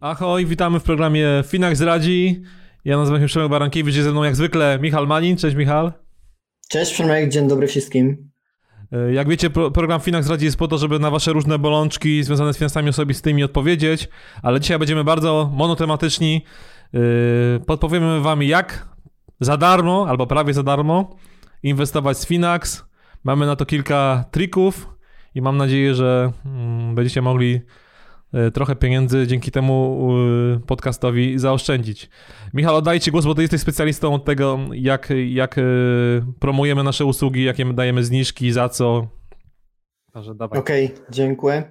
Ahoj, witamy w programie Finax Radzi. Ja nazywam się Przemek Barankiewicz, jest ze mną jak zwykle Michał Manin. Cześć Michał. Cześć Przemek, dzień dobry wszystkim. E, jak wiecie, pro, program Finax Radzi jest po to, żeby na wasze różne bolączki związane z finansami osobistymi odpowiedzieć, ale dzisiaj będziemy bardzo monotematyczni. Yy, podpowiemy wam jak za darmo, albo prawie za darmo inwestować z Finax. Mamy na to kilka trików i mam nadzieję, że mm, będziecie mogli E, trochę pieniędzy dzięki temu e, podcastowi zaoszczędzić. Michał, oddaję Ci głos, bo Ty jesteś specjalistą od tego, jak, jak promujemy nasze usługi, jakie dajemy zniżki, za co. Okej, okay, dziękuję.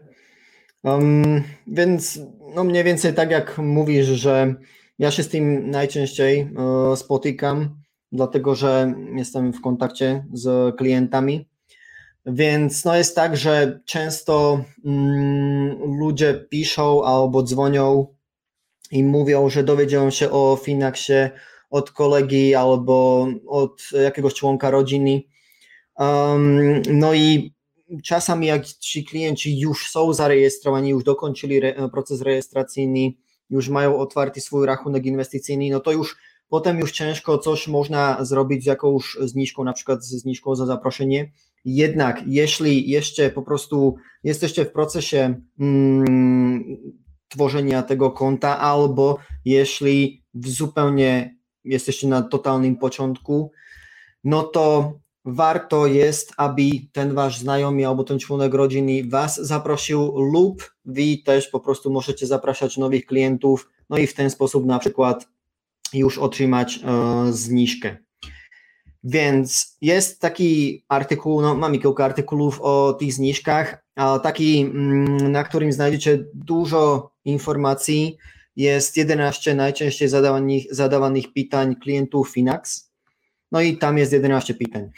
Um, więc no mniej więcej tak jak mówisz, że ja się z tym najczęściej uh, spotykam, dlatego że jestem w kontakcie z klientami więc no jest tak, że często mm, ludzie piszą albo dzwonią i mówią, że dowiedziałem się o Finaxie od kolegi albo od jakiegoś członka rodziny. Um, no i czasami jak ci klienci już są zarejestrowani, już dokończyli re, proces rejestracyjny, już mają otwarty swój rachunek inwestycyjny, no to już potem już ciężko coś można zrobić z jakąś zniżką, na przykład z zniżką za zaproszenie, jednak jeśli jeszcze po prostu jesteście w procesie mm, tworzenia tego konta, albo jeśli zupełnie jesteście na totalnym początku, no to warto jest, aby ten wasz znajomy albo ten członek rodziny was zaprosił lub wy też po prostu możecie zapraszać nowych klientów, no i w ten sposób na przykład już otrzymać e, zniżkę. Więc jest taki artykuł, no mamy kilka artykułów o tych zniżkach, taki, mm, na którym znajdziecie dużo informacji. Jest 11 najczęściej zadawanych, zadawanych pytań klientów Finax. No i tam jest 11 pytań.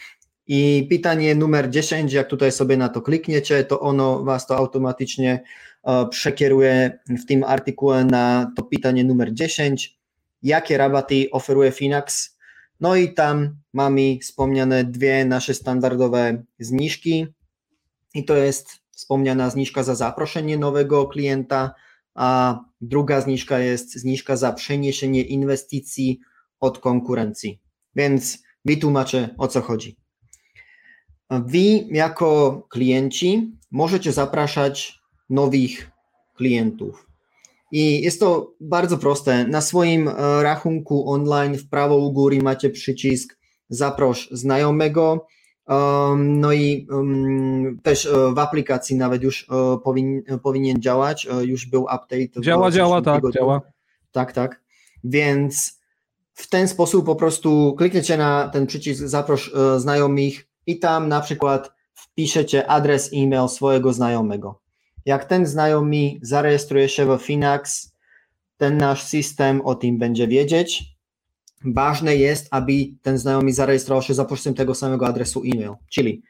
I pytanie numer 10, jak tutaj sobie na to klikniecie, to ono was to automatycznie e, przekieruje w tym artykule na to pytanie numer 10. Jakie rabaty oferuje Finax no i tam mamy wspomniane dwie nasze standardowe zniżki i to jest wspomniana zniżka za zaproszenie nowego klienta, a druga zniżka jest zniżka za przeniesienie inwestycji od konkurencji. Więc wytłumaczę o co chodzi. Wy jako klienci możecie zapraszać nowych klientów. I jest to bardzo proste. Na swoim e, rachunku online w prawo u góry macie przycisk zaprosz znajomego. No i też e, w aplikacji nawet już e, powin, powinien działać, już był update. Działa, działa, tak, działa. Tak, tak. Więc w ten sposób po prostu klikniecie na ten przycisk zaprosz znajomych i tam na przykład wpiszecie adres e-mail swojego znajomego. Jak ten znajomy zarejestruje się w Finax, ten nasz system o tym będzie wiedzieć. Ważne jest, aby ten znajomy zarejestrował się za pośrednictwem tego samego adresu e-mail. Czyli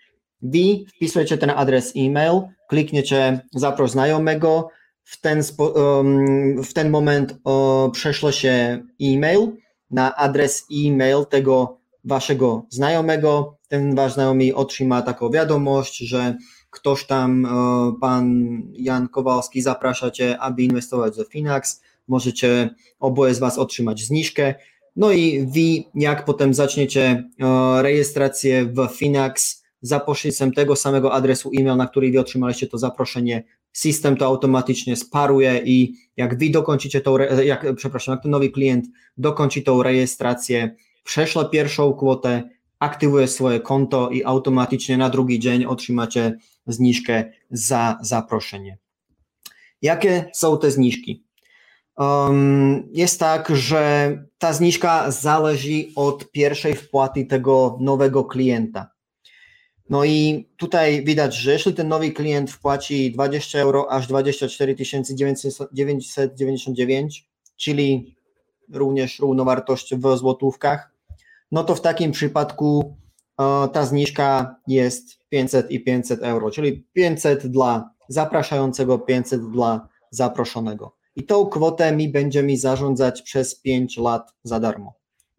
wy wpisujecie ten adres e-mail, klikniecie zaproś znajomego, w ten, um, w ten moment um, prześle się e-mail na adres e-mail tego waszego znajomego. Ten wasz znajomy otrzyma taką wiadomość, że ktoś tam, e, pan Jan Kowalski zaprasza Cię, aby inwestować do Finax, możecie oboje z Was otrzymać zniżkę, no i Wy, jak potem zaczniecie e, rejestrację w Finax za pośrednictwem tego samego adresu e-mail, na który Wy otrzymaliście to zaproszenie, system to automatycznie sparuje i jak Wy dokończycie tą, jak, przepraszam, jak ten nowy klient dokończy tą rejestrację, przeszle pierwszą kwotę, aktywuje swoje konto i automatycznie na drugi dzień otrzymacie zniżkę za zaproszenie. Jakie są te zniżki? Um, jest tak, że ta zniżka zależy od pierwszej wpłaty tego nowego klienta. No i tutaj widać, że jeśli ten nowy klient wpłaci 20 euro aż 24 999, czyli również równowartość w złotówkach, no to w takim przypadku e, ta zniżka jest 500 i 500 euro, czyli 500 dla zapraszającego, 500 dla zaproszonego. I tą kwotę mi będzie mi zarządzać przez 5 lat za darmo.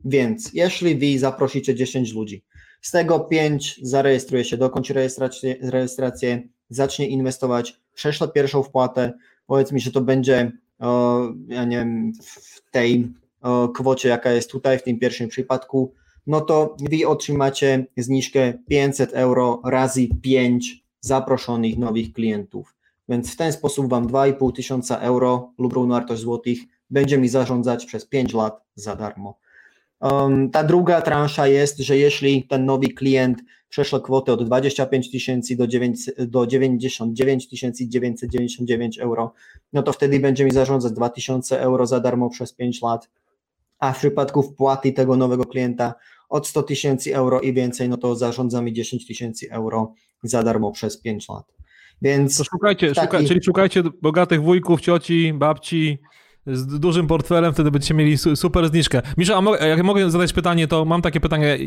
Więc jeśli wy zaprosicie 10 ludzi, z tego 5 zarejestruje się, dokończy rejestrację, rejestrację zacznie inwestować, prześle pierwszą wpłatę, powiedz mi, że to będzie ja nie wiem, w tej kwocie, jaka jest tutaj, w tym pierwszym przypadku, no to wy otrzymacie zniżkę 500 euro razy 5 zaproszonych nowych klientów. Więc w ten sposób Wam 2,5 tysiąca euro lub równowartość złotych będzie mi zarządzać przez 5 lat za darmo. Um, ta druga transza jest, że jeśli ten nowy klient przeszło kwotę od 25 tysięcy do, do 99 999 euro, no to wtedy będzie mi zarządzać 2000 euro za darmo przez 5 lat, a w przypadku wpłaty tego nowego klienta od 100 tysięcy euro i więcej, no to zarządza mi 10 tysięcy euro za darmo przez 5 lat. Więc to szukajcie, taki... szuka, czyli szukajcie bogatych wujków, cioci, babci, z dużym portfelem, wtedy będziecie mieli super zniżkę. Misza, a mogę, jak mogę zadać pytanie, to mam takie pytanie.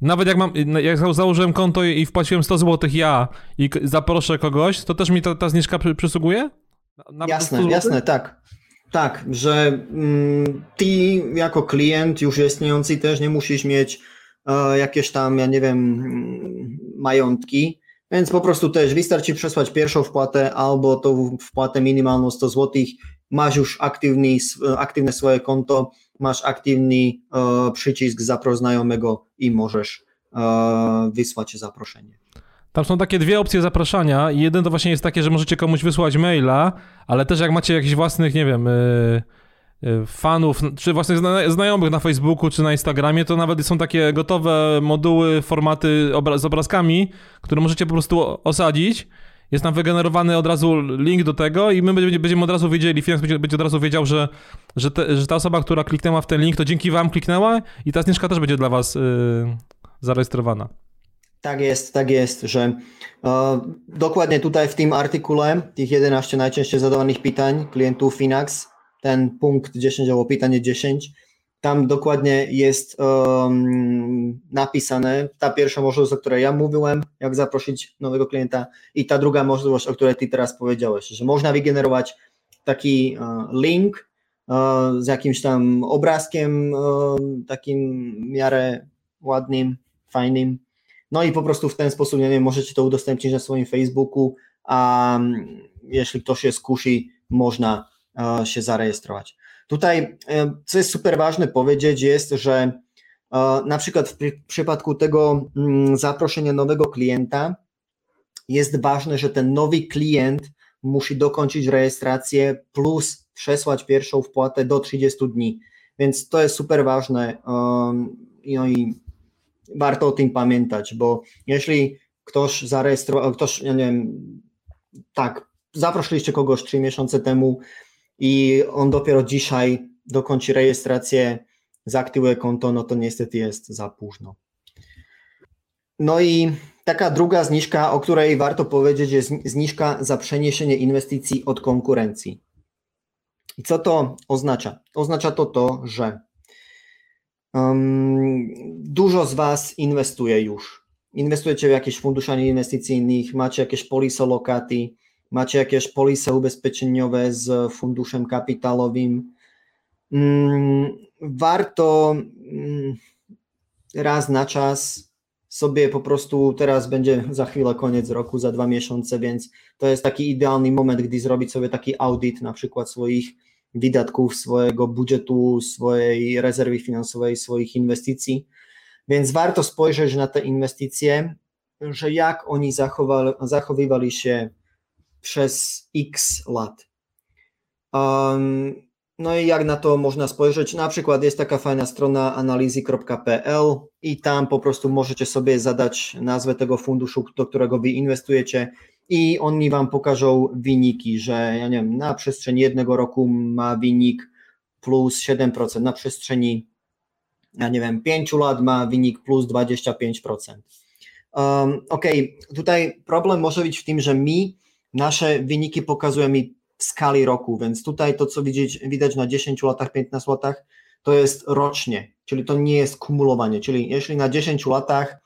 Nawet jak mam, jak założyłem konto i wpłaciłem 100 zł ja i zaproszę kogoś, to też mi ta, ta zniżka przysługuje? Na jasne, jasne, tak. Tak, że mm, ty jako klient już istniejący też nie musisz mieć e, jakieś tam, ja nie wiem, mm, majątki, więc po prostu też wystarczy przesłać pierwszą wpłatę albo tą wpłatę minimalną 100 zł masz już aktywny, aktywne swoje konto, masz aktywny e, przycisk zapro znajomego i możesz e, wysłać zaproszenie. Tam są takie dwie opcje zapraszania. Jeden to właśnie jest takie, że możecie komuś wysłać maila, ale też jak macie jakichś własnych, nie wiem, y, y, fanów, czy własnych znajomych na Facebooku, czy na Instagramie, to nawet są takie gotowe moduły, formaty z obrazkami, które możecie po prostu osadzić jest nam wygenerowany od razu link do tego i my będziemy od razu wiedzieli, Finax będzie, będzie od razu wiedział, że, że, te, że, ta osoba, która kliknęła w ten link, to dzięki wam kliknęła i ta zniżka też będzie dla was yy, zarejestrowana. Tak jest, tak jest, że e, dokładnie tutaj w tym artykule, tych 11 najczęściej zadawanych pytań klientów Finax, ten punkt 10 albo pytanie 10, tam dokładnie jest um, napisane. Ta pierwsza możliwość, o której ja mówiłem, jak zaprosić nowego klienta i ta druga możliwość, o której ty teraz powiedziałeś, że można wygenerować taki uh, link uh, z jakimś tam obrazkiem uh, takim w miarę ładnym, fajnym, no i po prostu w ten sposób, nie wiem, możecie to udostępnić na swoim Facebooku, a um, jeśli ktoś się skusi, można się zarejestrować. Tutaj, e, co jest super ważne powiedzieć, jest, że e, na przykład w przypadku tego mm, zaproszenia nowego klienta jest ważne, że ten nowy klient musi dokończyć rejestrację plus przesłać pierwszą wpłatę do 30 dni. Więc to jest super ważne no i warto o tym pamiętać, bo jeśli ktoś zarejestrował, ktoś, ja nie wiem, tak, zaprosiliście kogoś 3 miesiące temu, i on dopiero dzisiaj dokończy rejestrację, zaktywuje konto, no to niestety jest za późno. No i taka druga zniżka, o której warto powiedzieć, jest zniżka za przeniesienie inwestycji od konkurencji. I co to oznacza? Oznacza to to, że um, dużo z Was inwestuje już. Inwestujecie w jakieś fundusze inwestycyjnych, macie jakieś polisolokaty, macie jakieś polisy ubezpieczeniowe z funduszem kapitałowym, mm, warto mm, raz na czas sobie po prostu, teraz będzie za chwilę koniec roku, za dwa miesiące, więc to jest taki idealny moment, gdy zrobić sobie taki audyt na przykład swoich wydatków, swojego budżetu, swojej rezerwy finansowej, swoich inwestycji. Więc warto spojrzeć na te inwestycje, że jak oni zachowali, zachowywali się przez x lat. Um, no i jak na to można spojrzeć? Na przykład jest taka fajna strona analizy.pl i tam po prostu możecie sobie zadać nazwę tego funduszu, do którego wy inwestujecie i oni wam pokażą wyniki, że ja nie wiem, na przestrzeni jednego roku ma wynik plus 7%, na przestrzeni ja nie wiem, 5 lat ma wynik plus 25%. Um, ok, tutaj problem może być w tym, że mi Nasze wyniki pokazują mi w skali roku, więc tutaj to, co widzieć, widać na 10 latach, 15 latach, to jest rocznie, czyli to nie jest kumulowanie. Czyli jeśli na 10 latach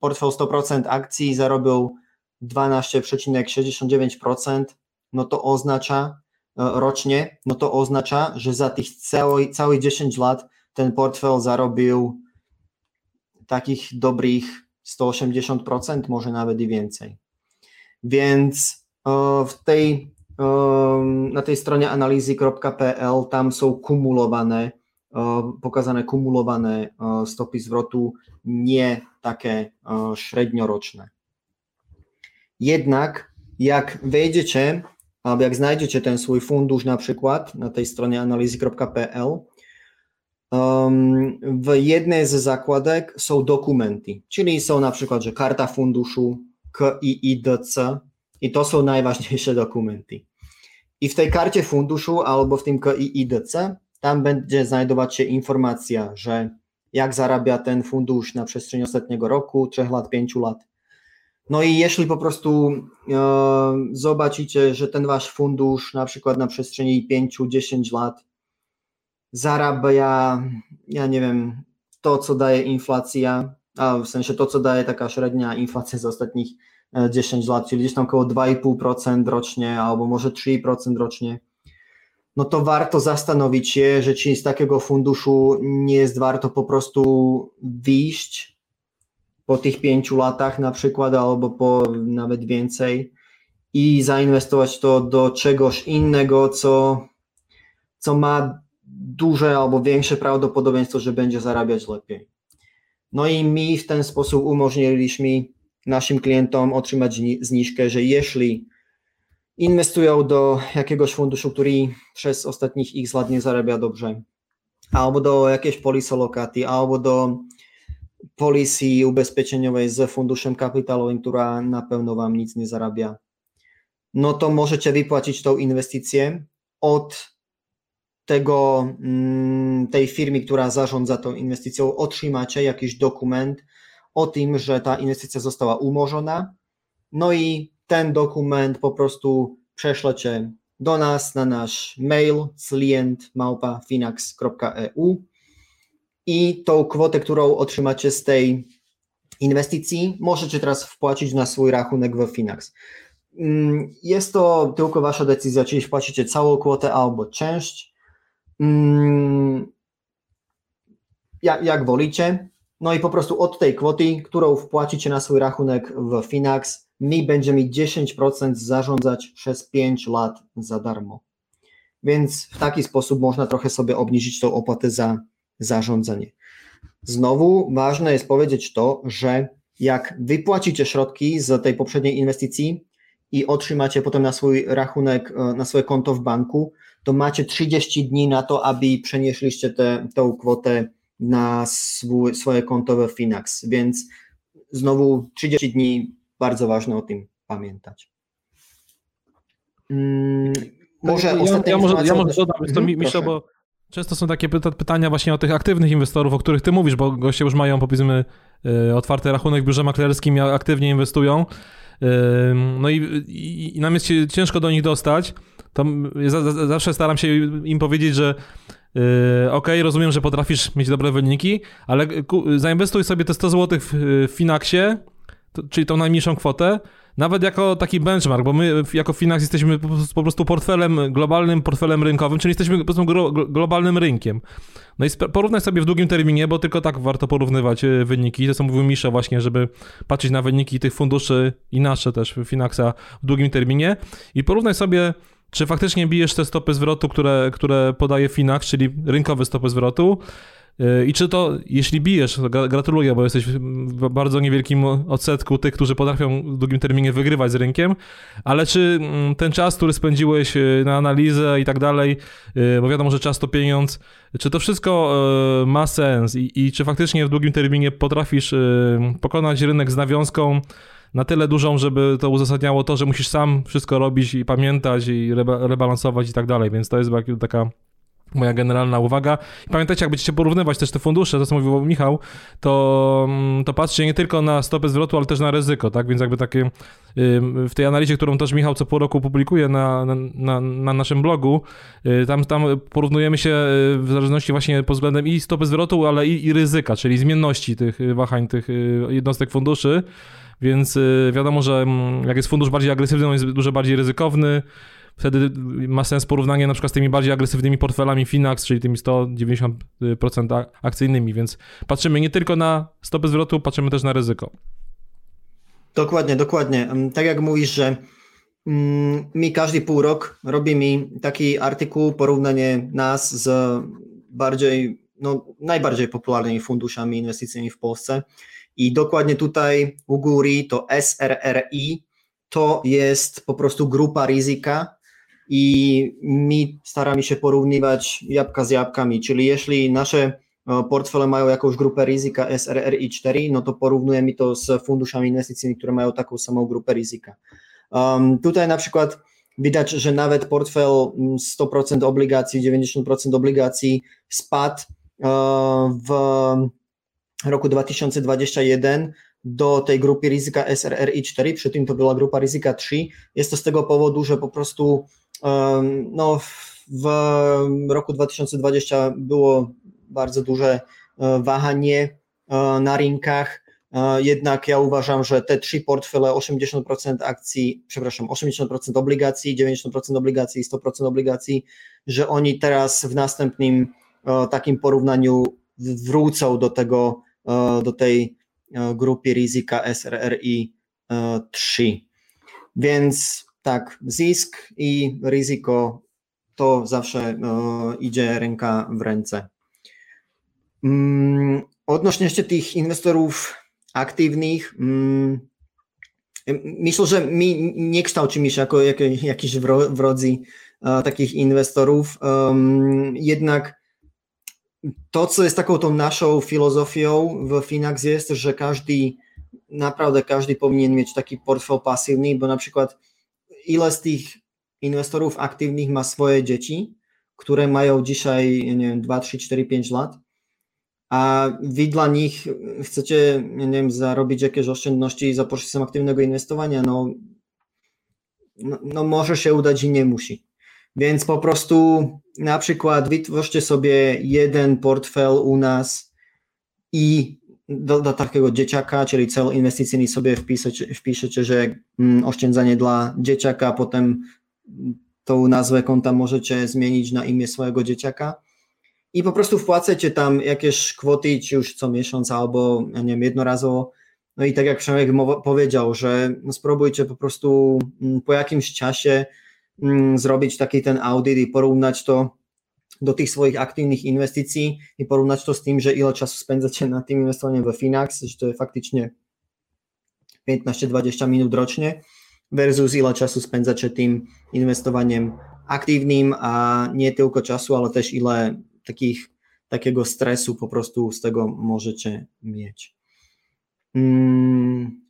portfel 100% akcji zarobił 12,69%, no to oznacza e, rocznie, no to oznacza, że za tych cały, całych 10 lat ten portfel zarobił takich dobrych 180%, może nawet i więcej. Więc w tej, na tej stronie analizy.pl tam są kumulowane, pokazane kumulowane stopy zwrotu, nie takie średnioroczne. Jednak jak wejdziecie, albo jak znajdziecie ten swój fundusz na przykład na tej stronie analizy.pl, w jednej z zakładek są dokumenty, czyli są na przykład, że karta funduszu KIIDC i to są najważniejsze dokumenty. I w tej karcie funduszu albo w tym KIIDC tam będzie znajdować się informacja, że jak zarabia ten fundusz na przestrzeni ostatniego roku, 3 lat, 5 lat. No i jeśli po prostu e, zobaczycie, że ten wasz fundusz na przykład na przestrzeni 5-10 lat zarabia, ja nie wiem, to, co daje inflacja, a w sensie to, co daje taka średnia inflacja z ostatnich 10 e, lat, czyli gdzieś tam około 2,5% rocznie, albo może 3% rocznie, no to warto zastanowić się, że ci z takiego funduszu nie jest warto po prostu wyjść po tych pięciu latach na przykład, albo po nawet więcej i zainwestować to do czegoś innego, co, co ma duże albo większe prawdopodobieństwo, że będzie zarabiać lepiej. No i mi w ten sposób umożliwiliśmy naszym klientom otrzymać zniżkę, że jeśli inwestują do jakiegoś funduszu, który przez ostatnich x lat nie zarabia dobrze, albo do jakiejś polisy lokaty, albo do polisy ubezpieczeniowej z funduszem kapitałowym, która na pewno Wam nic nie zarabia, no to możecie wypłacić tą inwestycję od tego, mm, tej firmy, która zarządza tą inwestycją, otrzymacie jakiś dokument o tym, że ta inwestycja została umorzona. No i ten dokument po prostu prześlecie do nas na nasz mail client.finax.eu i tą kwotę, którą otrzymacie z tej inwestycji, możecie teraz wpłacić na swój rachunek w Finax. Mm, jest to tylko wasza decyzja, czyli wpłacicie całą kwotę albo część. Mm, jak, jak wolicie. No i po prostu od tej kwoty, którą wpłacicie na swój rachunek w Finax, my będziemy 10% zarządzać przez 5 lat za darmo. Więc w taki sposób można trochę sobie obniżyć tą opłatę za zarządzanie. Znowu ważne jest powiedzieć to, że jak wypłacicie środki z tej poprzedniej inwestycji i otrzymacie potem na swój rachunek, e, na swoje konto w banku, to macie 30 dni na to, aby przenieśliście tę kwotę na swój, swoje konto w Finax, więc znowu 30 dni, bardzo ważne o tym pamiętać. Hmm, może ja, ja, ja, może, ja może dodam, mhm, to Miszo, bo często są takie pytania właśnie o tych aktywnych inwestorów, o których ty mówisz, bo goście już mają powiedzmy e, otwarty rachunek w biurze maklerskim aktywnie inwestują. No i, i, i nam jest ciężko do nich dostać to zawsze staram się im powiedzieć, że yy, ok, rozumiem, że potrafisz mieć dobre wyniki, ale zainwestuj sobie te 100 zł w, Finaxie, czyli tą najmniejszą kwotę, nawet jako taki benchmark, bo my jako Finax jesteśmy po prostu portfelem, globalnym portfelem rynkowym, czyli jesteśmy po prostu globalnym rynkiem. No i porównaj sobie w długim terminie, bo tylko tak warto porównywać e, wyniki. To co mówił Misza właśnie, żeby patrzeć na wyniki tych funduszy i nasze też Finaxa w długim terminie i porównaj sobie czy faktycznie bijesz te stopy zwrotu, które, które podaje Finax, czyli rynkowe stopy zwrotu? Y, I czy to, jeśli bijesz, gratuluję, bo jesteś w bardzo niewielkim odsetku tych, którzy potrafią w długim terminie wygrywać z rynkiem, ale czy mm, ten czas, który spędziłeś y, na analizę i tak dalej, y, bo wiadomo, że czas to pieniądz, czy to wszystko ma sens i, i czy faktycznie w długim terminie potrafisz pokonać rynek z nawiązką, na tyle dużą, żeby to uzasadniało to, że musisz sam wszystko robić i pamiętać i reba rebalansować i tak dalej, więc to jest taka moja generalna uwaga. I pamiętajcie, jak będziecie porównywać też te fundusze, to co mówił Michał, to, mm, to patrzcie nie tylko na stopę zwrotu, ale też na ryzyko, tak? Więc jakby takie w tej analizie, którą też Michał co pół roku publikuje na, na, na naszym blogu, y, tam, tam porównujemy się y, w zależności właśnie pod względem i stopy zwrotu, ale i, i ryzyka, czyli zmienności tych y, wahań tych jednostek funduszy. Więc wiadomo, że mm, jak jest fundusz bardziej agresywny, on jest dużo bardziej ryzykowny. Wtedy ma sens porównanie na przykład z tymi bardziej agresywnymi portfelami Finax, czyli tymi 190% akcyjnymi, więc patrzymy nie tylko na stopy zwrotu, patrzymy też na ryzyko. Dokładnie, dokładnie. Tak jak mówisz, że mm, mi każdy pół rok robi mi taki artykuł, porównanie nas z bardziej, no najbardziej popularnymi funduszami inwestycyjnymi w Polsce i dokładnie tutaj u góry to SRRI, to jest po prostu grupa ryzyka i my staramy się porównywać jabłka z jabłkami, czyli jeśli nasze e, portfele mają jakąś grupę ryzyka SRRI 4, no to porównujemy to z funduszami inwestycyjnymi, które mają taką samą grupę ryzyka. Um, tutaj na przykład widać, że nawet portfel 100% mm, obligacji, 90% obligacji spadł uh, w roku 2021 do tej grupy ryzyka SRRI 4, przy tym to była grupa ryzyka 3. Jest to z tego powodu, że po prostu no, w roku 2020 było bardzo duże e, wahanie e, na rynkach, e, jednak ja uważam, że te trzy portfele, 80% akcji, przepraszam, 80% obligacji, 90% obligacji i 100% obligacji, że oni teraz w następnym takim porównaniu wrócą do tego do tej grupy ryzyka SRRI 3. E, Więc tak, zysk i ryzyko to zawsze idzie ręka w ręce. Mm, odnośnie jeszcze tych inwestorów aktywnych, mm, myślę, że my nie kształcimy się jako jakiś wrodzy takich inwestorów, jednak to, co jest taką tą naszą filozofią w Finax jest, że każdy, naprawdę każdy powinien mieć taki portfel pasywny, bo na przykład ile z tych inwestorów aktywnych ma swoje dzieci, które mają dzisiaj, nie wiem, 2, 3, 4, 5 lat, a wy dla nich chcecie, nie wiem, zarobić jakieś oszczędności za pośrednictwem aktywnego inwestowania, no, no, no może się udać i nie musi. Więc po prostu na przykład wytwórzcie sobie jeden portfel u nas i do, do takiego dzieciaka, czyli cel inwestycyjny sobie wpiszecie, wpiszecie że mm, oszczędzanie dla dzieciaka, potem tą nazwę konta możecie zmienić na imię swojego dzieciaka i po prostu wpłacacie tam jakieś kwoty, czy już co miesiąc albo nie wiem, jednorazowo. No i tak jak Przemek powiedział, że spróbujcie po prostu mm, po jakimś czasie Mm, zrobić taki ten audyt i porównać to do tých svojich aktívnych investícií i porovnať to s tým, že ile času spendzate na tým investovaním ve Finax, že to je faktične 15-20 minút ročne versus ile času spendzače tým investovaniem aktívnym a nie toľko času, ale tež ile takých, takého stresu po prostu z tego możecie mieć. Mm,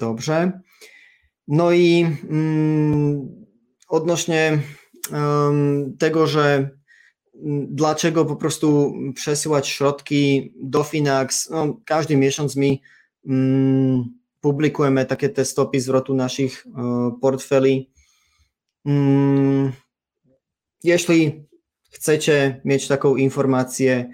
dobrze. No i mm, odnośnie um, tego, że dlaczego po prostu przesyłać środki do Finax. No, każdy miesiąc mi um, publikujemy takie te stopy zwrotu naszych uh, portfeli. Um, jeśli chcecie mieć taką informację,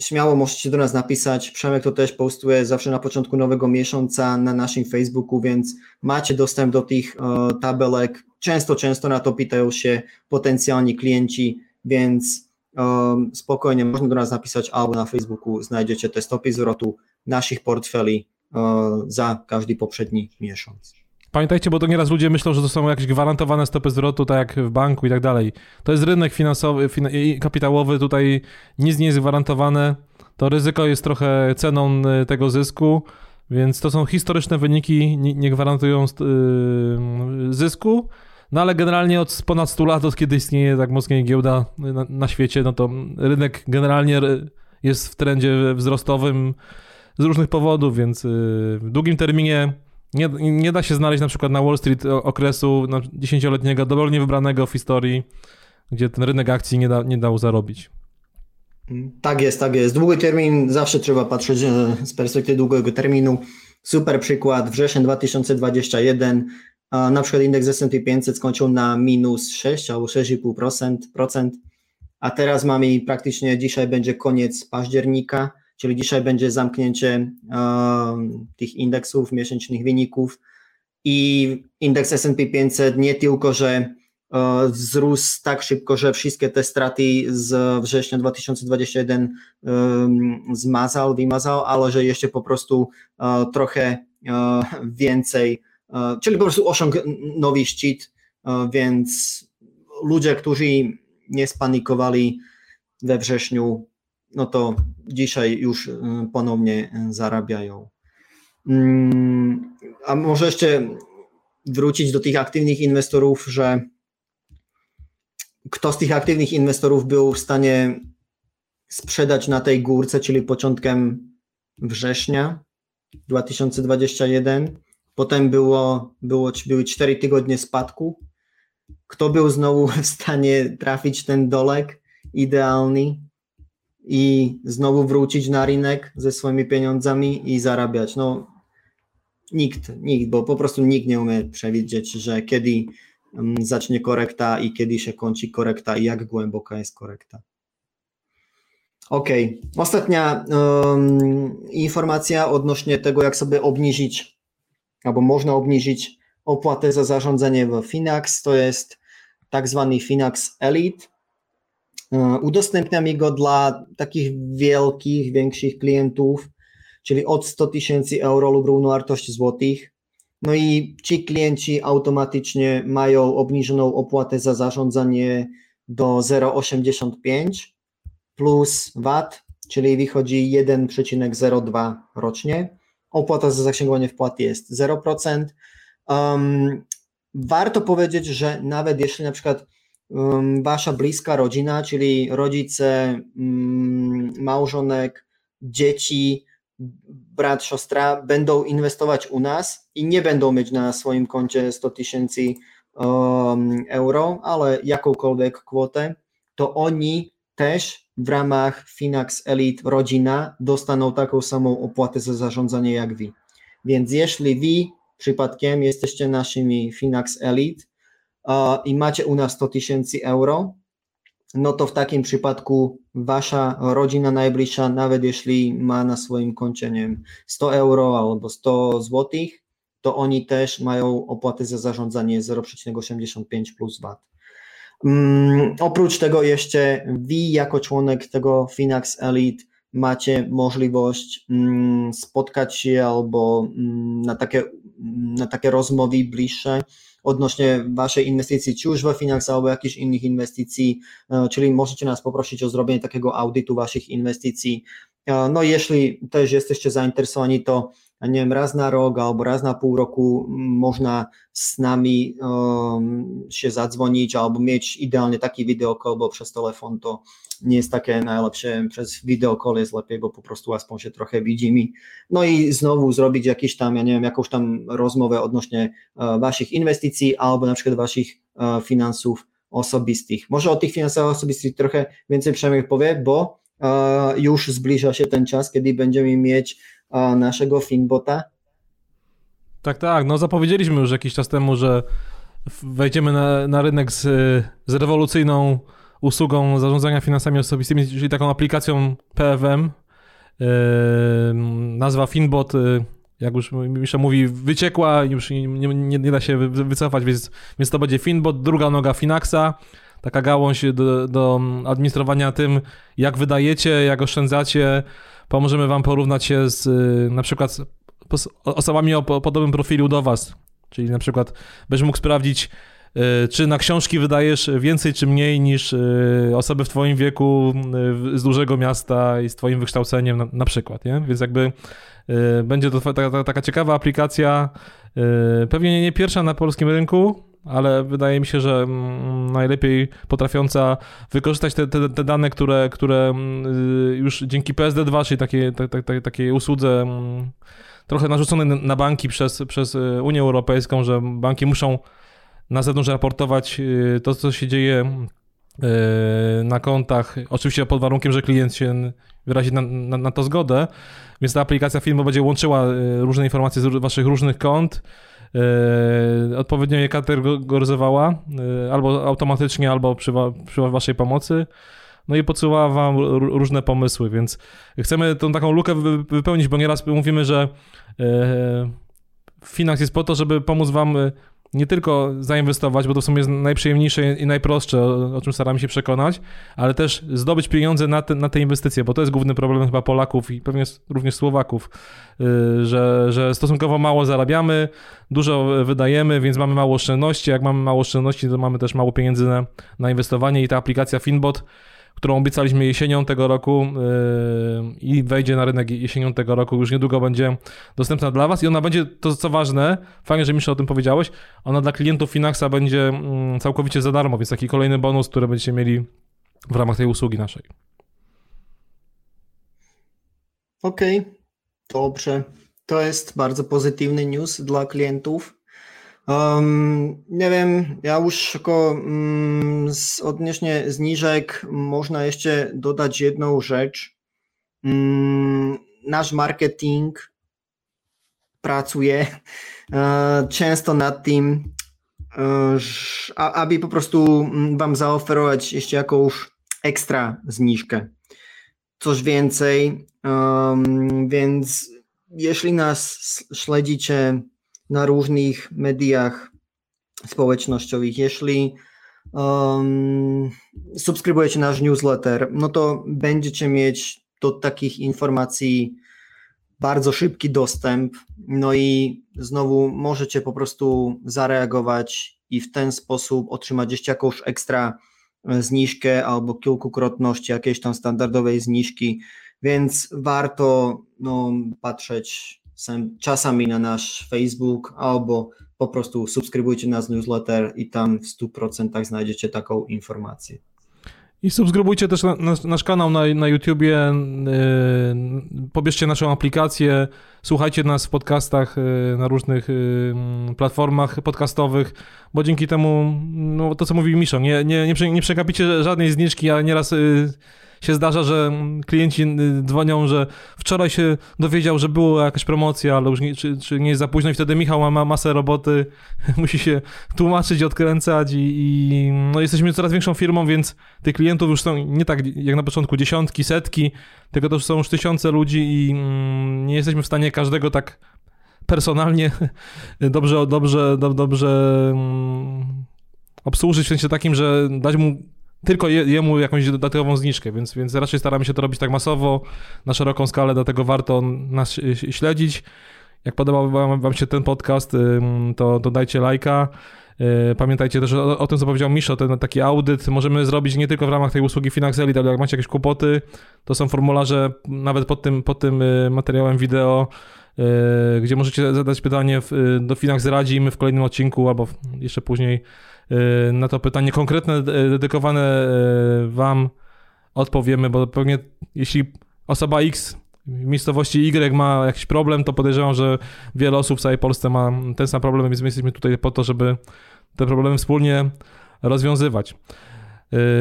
śmiało możecie do nas napisać. Przemek to też postuje zawsze na początku nowego miesiąca na naszym Facebooku, więc macie dostęp do tych uh, tabelek. Często, często na to pytają się potencjalni klienci, więc um, spokojnie można do nas napisać albo na Facebooku znajdziecie te stopy zwrotu naszych portfeli uh, za każdy poprzedni miesiąc. Pamiętajcie, bo to nieraz ludzie myślą, że to są jakieś gwarantowane stopy zwrotu, tak jak w banku i tak dalej. To jest rynek finansowy i kapitałowy, tutaj nic nie jest gwarantowane. To ryzyko jest trochę ceną y, tego zysku, więc to są historyczne wyniki, nie gwarantują y, zysku. No ale generalnie od ponad 100 lat, od kiedy istnieje tak mocniej giełda na, na świecie, no to rynek generalnie jest w trendzie wzrostowym z różnych powodów, więc y, w długim terminie nie, nie da się znaleźć na przykład na Wall Street okresu dziesięcioletniego, dowolnie wybranego w historii, gdzie ten rynek akcji nie, da, nie dał zarobić. Tak jest, tak jest. Długi termin zawsze trzeba patrzeć e, z perspektywy długego terminu. Super przykład, wrzesień 2021, na przykład indeks S&P 500 skończył na minus 6 albo 6,5%, a teraz mamy praktycznie, dzisiaj będzie koniec października, czyli dzisiaj będzie zamknięcie tych indeksów, miesięcznych wyników. I indeks S&P 500 nie tylko, że wzrósł tak szybko, że wszystkie te straty z września 2021 zmazał, wymazał, ale że jeszcze po prostu trochę więcej, czyli po prostu osiągnął nowy szczyt, więc ludzie, którzy nie spanikowali we wrześniu, no to dzisiaj już ponownie zarabiają. Mm, a może jeszcze wrócić do tych aktywnych inwestorów, że kto z tych aktywnych inwestorów był w stanie sprzedać na tej górce, czyli początkiem września 2021. Potem było, było, były 4 tygodnie spadku. Kto był znowu w stanie trafić ten dolek idealny i znowu wrócić na rynek ze swoimi pieniądzami i zarabiać? No, nikt, nikt, bo po prostu nikt nie umie przewidzieć, że kiedy mm, zacznie korekta i kiedy się kończy korekta i jak głęboka jest korekta. Ok, ostatnia um, informacja odnośnie tego, jak sobie obniżyć, albo można obniżyć opłatę za zarządzanie w Finax, to jest tak zwany Finax Elite. Uh, udostępniamy go dla takich wielkich, większych klientów, czyli od 100 tysięcy euro lub równowartość złotych. No i ci klienci automatycznie mają obniżoną opłatę za zarządzanie do 0,85 plus VAT, czyli wychodzi 1,02 rocznie. Opłata za zaksięgowanie wpłat jest 0%. Um, warto powiedzieć, że nawet jeśli na przykład um, wasza bliska rodzina, czyli rodzice, um, małżonek, dzieci, brat, siostra będą inwestować u nas i nie będą mieć na swoim koncie 100 tysięcy euro, ale jakąkolwiek kwotę, to oni też w ramach Finax Elite rodzina dostaną taką samą opłatę za zarządzanie jak wy. Więc jeśli wy przypadkiem jesteście naszymi Finax Elite i macie u nas 100 tysięcy euro, no to w takim przypadku wasza rodzina najbliższa, nawet jeśli ma na swoim koncie nie wiem, 100 euro albo 100 złotych, to oni też mają opłaty za zarządzanie 0,85 plus VAT. Um, oprócz tego jeszcze wy jako członek tego Finax Elite macie możliwość um, spotkać się albo um, na, takie, na takie rozmowy bliższe odnośnie waszej inwestycji, czy już we Finax albo jakichś innych inwestycji, e, czyli możecie nas poprosić o zrobienie takiego audytu waszych inwestycji. E, no jeśli też jesteście zainteresowani, to nie wiem, raz na rok albo raz na pół roku można z nami um, się zadzwonić albo mieć idealnie taki wideokol, bo przez telefon to nie jest takie najlepsze, przez wideokol jest lepiej, bo po prostu aspoň się trochę widzimy. No i znowu zrobić jakiś tam, ja nie wiem, jakąś tam rozmowę odnośnie uh, waszych inwestycji albo na przykład waszych uh, finansów osobistych. Może o tych finansach osobistych trochę więcej przynajmniej powie, bo uh, już zbliża się ten czas, kiedy będziemy mieć naszego Finbota. Tak, tak. No zapowiedzieliśmy już jakiś czas temu, że wejdziemy na, na rynek z, z rewolucyjną usługą zarządzania finansami osobistymi, czyli taką aplikacją PFM. Yy, nazwa Finbot, yy, jak już Misza mówi, wyciekła, już nie, nie, nie da się wycofać, więc, więc to będzie Finbot, druga noga Finaxa taka gałąź do, do administrowania tym, jak wydajecie, jak oszczędzacie. Pomożemy wam porównać się z y, na przykład osobami o podobnym profilu do was. Czyli na przykład będziesz mógł sprawdzić, y, czy na książki wydajesz więcej czy mniej niż y, osoby w twoim wieku z dużego miasta i z twoim wykształceniem na, na przykład, nie? Więc jakby będzie to taka, taka ciekawa aplikacja, pewnie nie pierwsza na polskim rynku, ale wydaje mi się, że mm, najlepiej potrafiąca wykorzystać te, te, te dane, które, które mm, y, już dzięki PSD2, czyli takiej, takiej, takiej usłudze mm, trochę narzuconej na banki przez, przez y, Unię Europejską, że banki muszą na zewnątrz raportować y, to, co się dzieje na kontach, oczywiście pod warunkiem, że klient się wyrazi na, na, na to zgodę, więc ta aplikacja filmu będzie łączyła różne informacje z waszych różnych kont, E, odpowiednio je kategoryzowała, e, albo automatycznie, albo przy, przy waszej pomocy. No i podsyłała wam różne pomysły, więc chcemy tą taką lukę wypełnić, bo nieraz mówimy, że e, Finax jest po to, żeby pomóc wam nie tylko zainwestować, bo to w sumie jest najprzyjemniejsze i najprostsze, o, czym staramy się przekonać, ale też zdobyć pieniądze na te, na te inwestycje, bo to jest główny problem chyba Polaków i pewnie również Słowaków, yy, że, że stosunkowo mało zarabiamy, dużo wydajemy, więc mamy mało oszczędności. Jak mamy mało oszczędności, to mamy też mało pieniędzy na, na inwestowanie i ta aplikacja Finbot którą obiecaliśmy jesienią tego roku yy, i wejdzie na rynek jesienią tego roku, już niedługo będzie dostępna dla Was i ona będzie, to co ważne, fajnie, że Misza o tym powiedziałeś, ona dla klientów Finaxa będzie mm, całkowicie za darmo, więc taki kolejny bonus, który będziecie mieli w ramach tej usługi naszej. Okej, okay. dobrze. To jest bardzo pozytywny news dla klientów. Um, nie wiem, ja już jako um, z, odnośnie zniżek można jeszcze dodać jedną rzecz. Um, nasz marketing pracuje uh, często nad tym, uh, aby po prostu mm, Wam zaoferować jeszcze jakąś ekstra zniżkę. Coś więcej, um, więc jeśli nas śledzicie na różnych mediach społecznościowych. Jeśli um, subskrybujecie nasz newsletter, no to będziecie mieć do takich informacji bardzo szybki dostęp. No i znowu możecie po prostu zareagować i w ten sposób otrzymać jakąś ekstra zniżkę albo kilkukrotności jakiejś tam standardowej zniżki, więc warto no, patrzeć czasami na nasz Facebook albo po prostu subskrybujcie nasz newsletter i tam w 100% znajdziecie taką informację. I subskrybujcie też na, na, nasz kanał na, na YouTubie, yy, pobierzcie naszą aplikację, słuchajcie nas w podcastach yy, na różnych yy, platformach podcastowych, bo dzięki temu, no to co mówi Miszo, nie, nie, nie, nie przegapicie żadnej zniżki, a nieraz... Yy, się zdarza, że klienci y, dzwonią, że wczoraj się dowiedział, że była jakaś promocja, ale już nie, czy, czy nie jest za późno i wtedy Michał ma masę roboty, musi się tłumaczyć, odkręcać i, i, no jesteśmy coraz większą firmą, więc tych klientów już są nie tak jak na początku dziesiątki, setki, tylko to już są już tysiące ludzi i mm, nie jesteśmy w stanie każdego tak personalnie dobrze, dobrze, dobrze mm, obsłużyć w sensie takim, że dać mu tylko je, jemu jakąś dodatkową zniżkę, więc, więc raczej staramy się to robić tak masowo, na szeroką skalę, dlatego warto nas śledzić. Jak podobał wam, się ten podcast, to, to dajcie lajka. Y, pamiętajcie też o, o, tym, co powiedział Miszo, ten taki audyt możemy zrobić nie tylko w ramach tej usługi Finax Elite, ale jak macie jakieś kłopoty, to są formularze nawet pod tym, pod tym y, materiałem wideo, y, gdzie możecie zadać pytanie do Finax Radzi i my w kolejnym odcinku albo jeszcze później na to pytanie konkretne, y, dedykowane y, Wam odpowiemy, bo pewnie jeśli osoba X w miejscowości Y ma jakiś problem, to podejrzewam, że wiele osób w całej Polsce ma ten sam problem, więc my jesteśmy tutaj po to, żeby te problemy wspólnie rozwiązywać.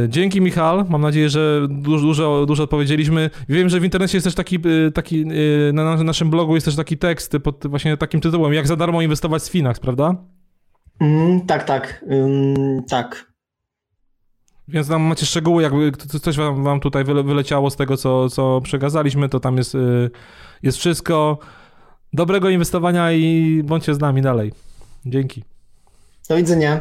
Dzięki Michał, mam nadzieję, że dużo, dużo, dużo odpowiedzieliśmy. Wiem, że w internecie jest też taki, taki na naszym blogu jest też taki tekst pod właśnie takim tytułem, jak za darmo inwestować z Finax, prawda? Mm, tak, tak, ym, tak. Więc tam macie szczegóły, jakby coś wam, wam tutaj wyleciało z tego, co, co przekazaliśmy, to tam jest, y, jest wszystko. Dobrego inwestowania i bądźcie z nami dalej. Dzięki. Do widzenia.